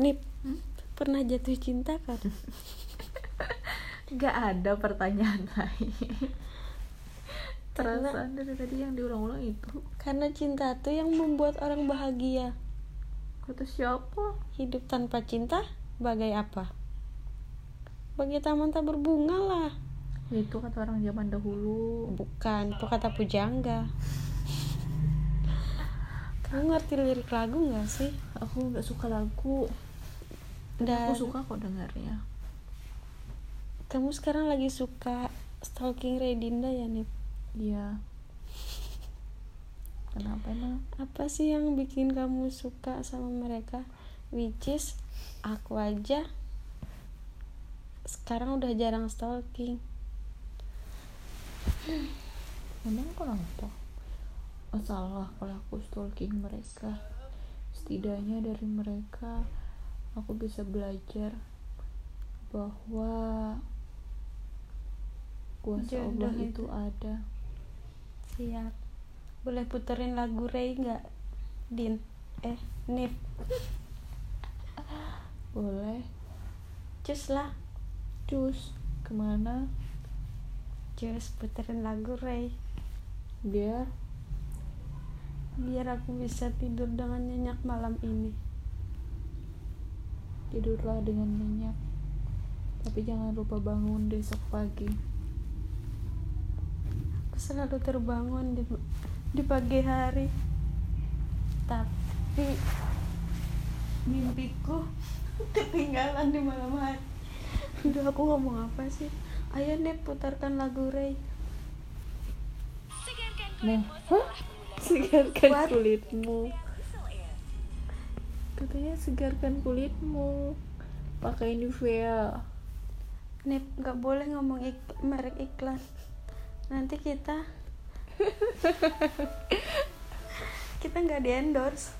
Nip, pernah jatuh cinta kan? Gak ada pertanyaan lain Karena- Perasaan dari tadi yang diulang-ulang itu Karena cinta tuh yang membuat orang bahagia. Kata siapa? Hidup tanpa cinta bagai apa? Bagai taman tak berbunga lah. Itu kata orang zaman dahulu Bukan, itu kata pujangga. Kamu ngerti lirik lagu gak sih? Aku gak suka lagu Dan Aku suka kok dengarnya kamu sekarang lagi suka stalking Redinda ya Nip? Iya Kenapa emang? Apa sih yang bikin kamu suka sama mereka? Which is aku aja sekarang udah jarang stalking. Emang kenapa? Masalah kalau aku stalking mereka Setidaknya dari mereka Aku bisa belajar Bahwa Kuasa Jodoh Allah itu. itu ada Siap. Boleh puterin lagu Ray nggak? Din. Eh, Nip. Boleh Cus lah. Cus Ke mana? Cus puterin lagu Ray. Biar Biar aku bisa tidur dengan nyenyak malam ini. Tidurlah dengan nyenyak Tapi jangan lupa bangun besok pagi Aku selalu terbangun di, di pagi hari. Tapi mimpiku ketinggalan di malam hari. Udah aku ngomong apa sih? Ayo Nip putarkan lagu Ray. Nah, hah? Segarkan What? kulitmu Katanya segarkan kulitmu Pakai Nivea Nip nggak boleh ngomong ik- merek iklan. Nanti kita kita nggak di endorse.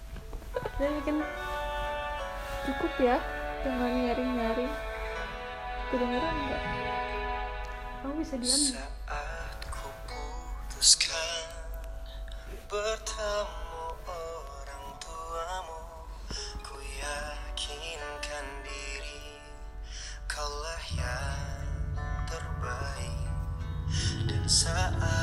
Dan bikin Cukup ya Jangan nyaring-nyaring Kedengeran enggak? kamu bisa diam nggak? Saat ku putuskan bertemu orang tuamu. Ku yakinkan diri kaulah yang terbaik. Dan saat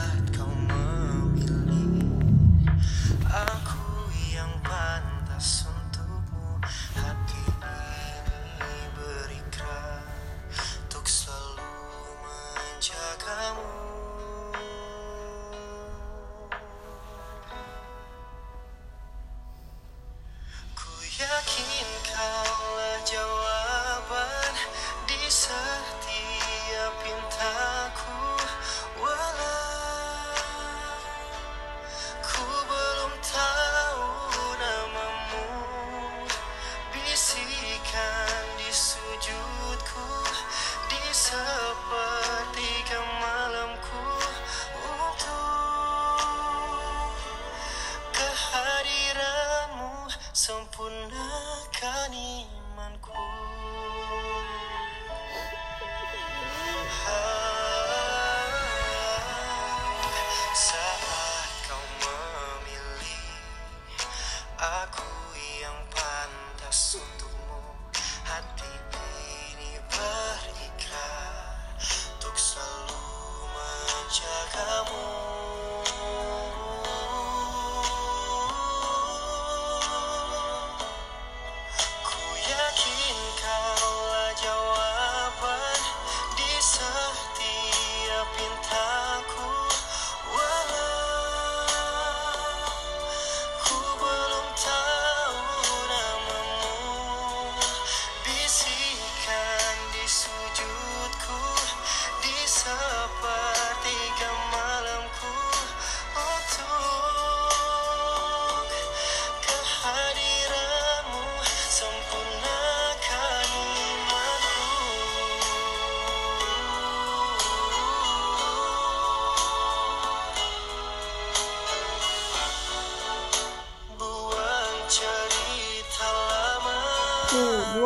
是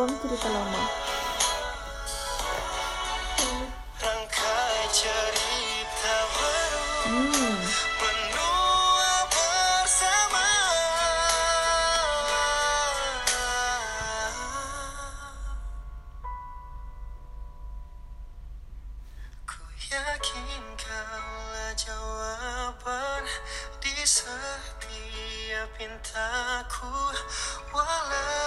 tahun cerita lama. Hmm. Di setiap pintaku walau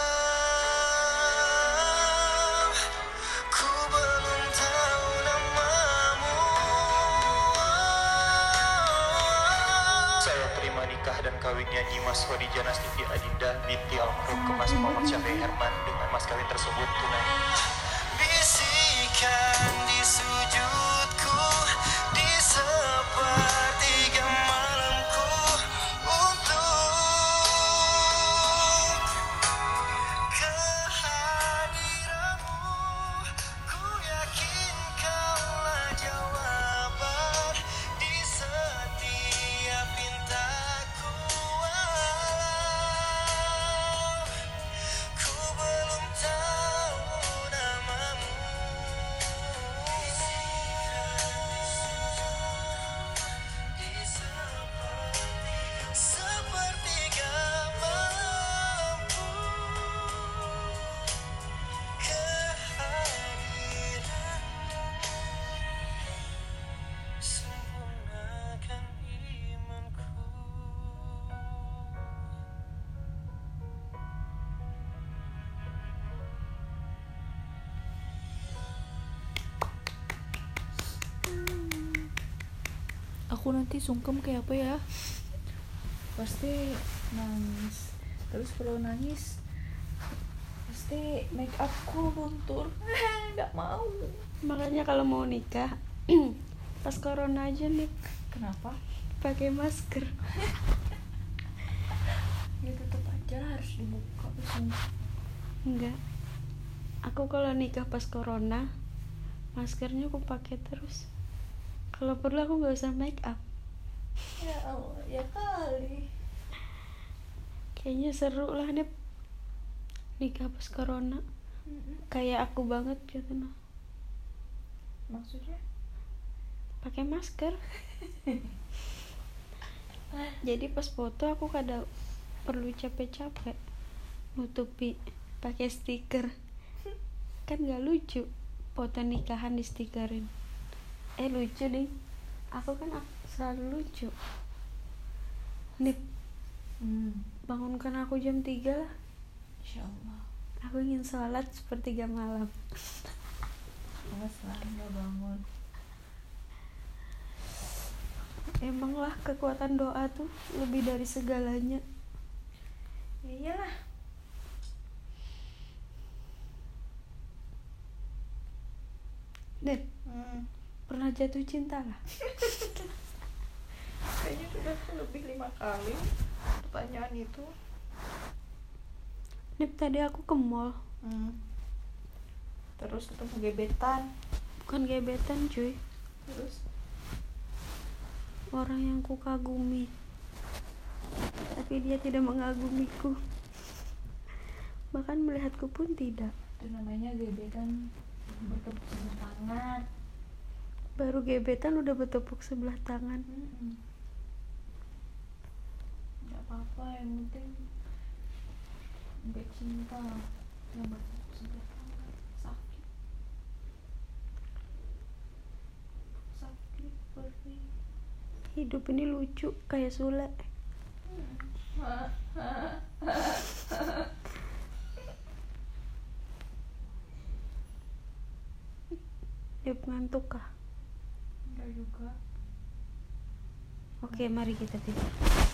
nyanyi Mas Hodi Janas TV Adinda binti almarhum Kemas Muhammad Syafi'i Herman dengan mas kawin tersebut tunai. Bisikan di sujudku di sepertiga aku nanti sungkem kayak apa ya? Pasti nangis. Terus kalau nangis pasti make upku luntur. Nggak mau. Makanya kalau mau nikah pas corona aja nih. Kenapa? Pakai masker. Ya tetap aja harus dibuka sumpah. enggak. Aku kalau nikah pas corona maskernya aku pakai terus kalau perlu aku nggak usah make up. Ya Allah ya kali. Kayaknya seru lah nih nikah pas corona. Kayak aku banget gitu nah maksudnya? Pakai masker. Jadi pas foto aku kadang perlu capek-capek nutupi pakai stiker. Kan gak lucu foto nikahan di stikerin eh lucu ding aku kan selalu lucu. Nip. Hmm. bangunkan aku jam 3 lah. Insya Allah. Aku ingin sholat sepertiga malam. Awas lah nggak bangun. Emang lah kekuatan doa tuh lebih dari segalanya. Ya iyalah. Nip. Hmm. Pernah jatuh cinta lah kayaknya sudah lebih lima kali pertanyaan itu. Nip tadi aku ke mall. Hmm. terus ketemu gebetan. Bukan gebetan cuy. Terus? Orang yang ku kagumi tapi dia tidak mengagumiku. Bahkan melihatku pun tidak. Itu namanya gebetan bertepuk tangan baru gebetan udah bertepuk sebelah tangan. Nggak apa-apa yang penting nggak cinta yang bertepuk sebelah tangan sakit. Sakit perih. Hidup ini lucu kayak Sule. Nip ngantuk kah? Oke mari kita tidur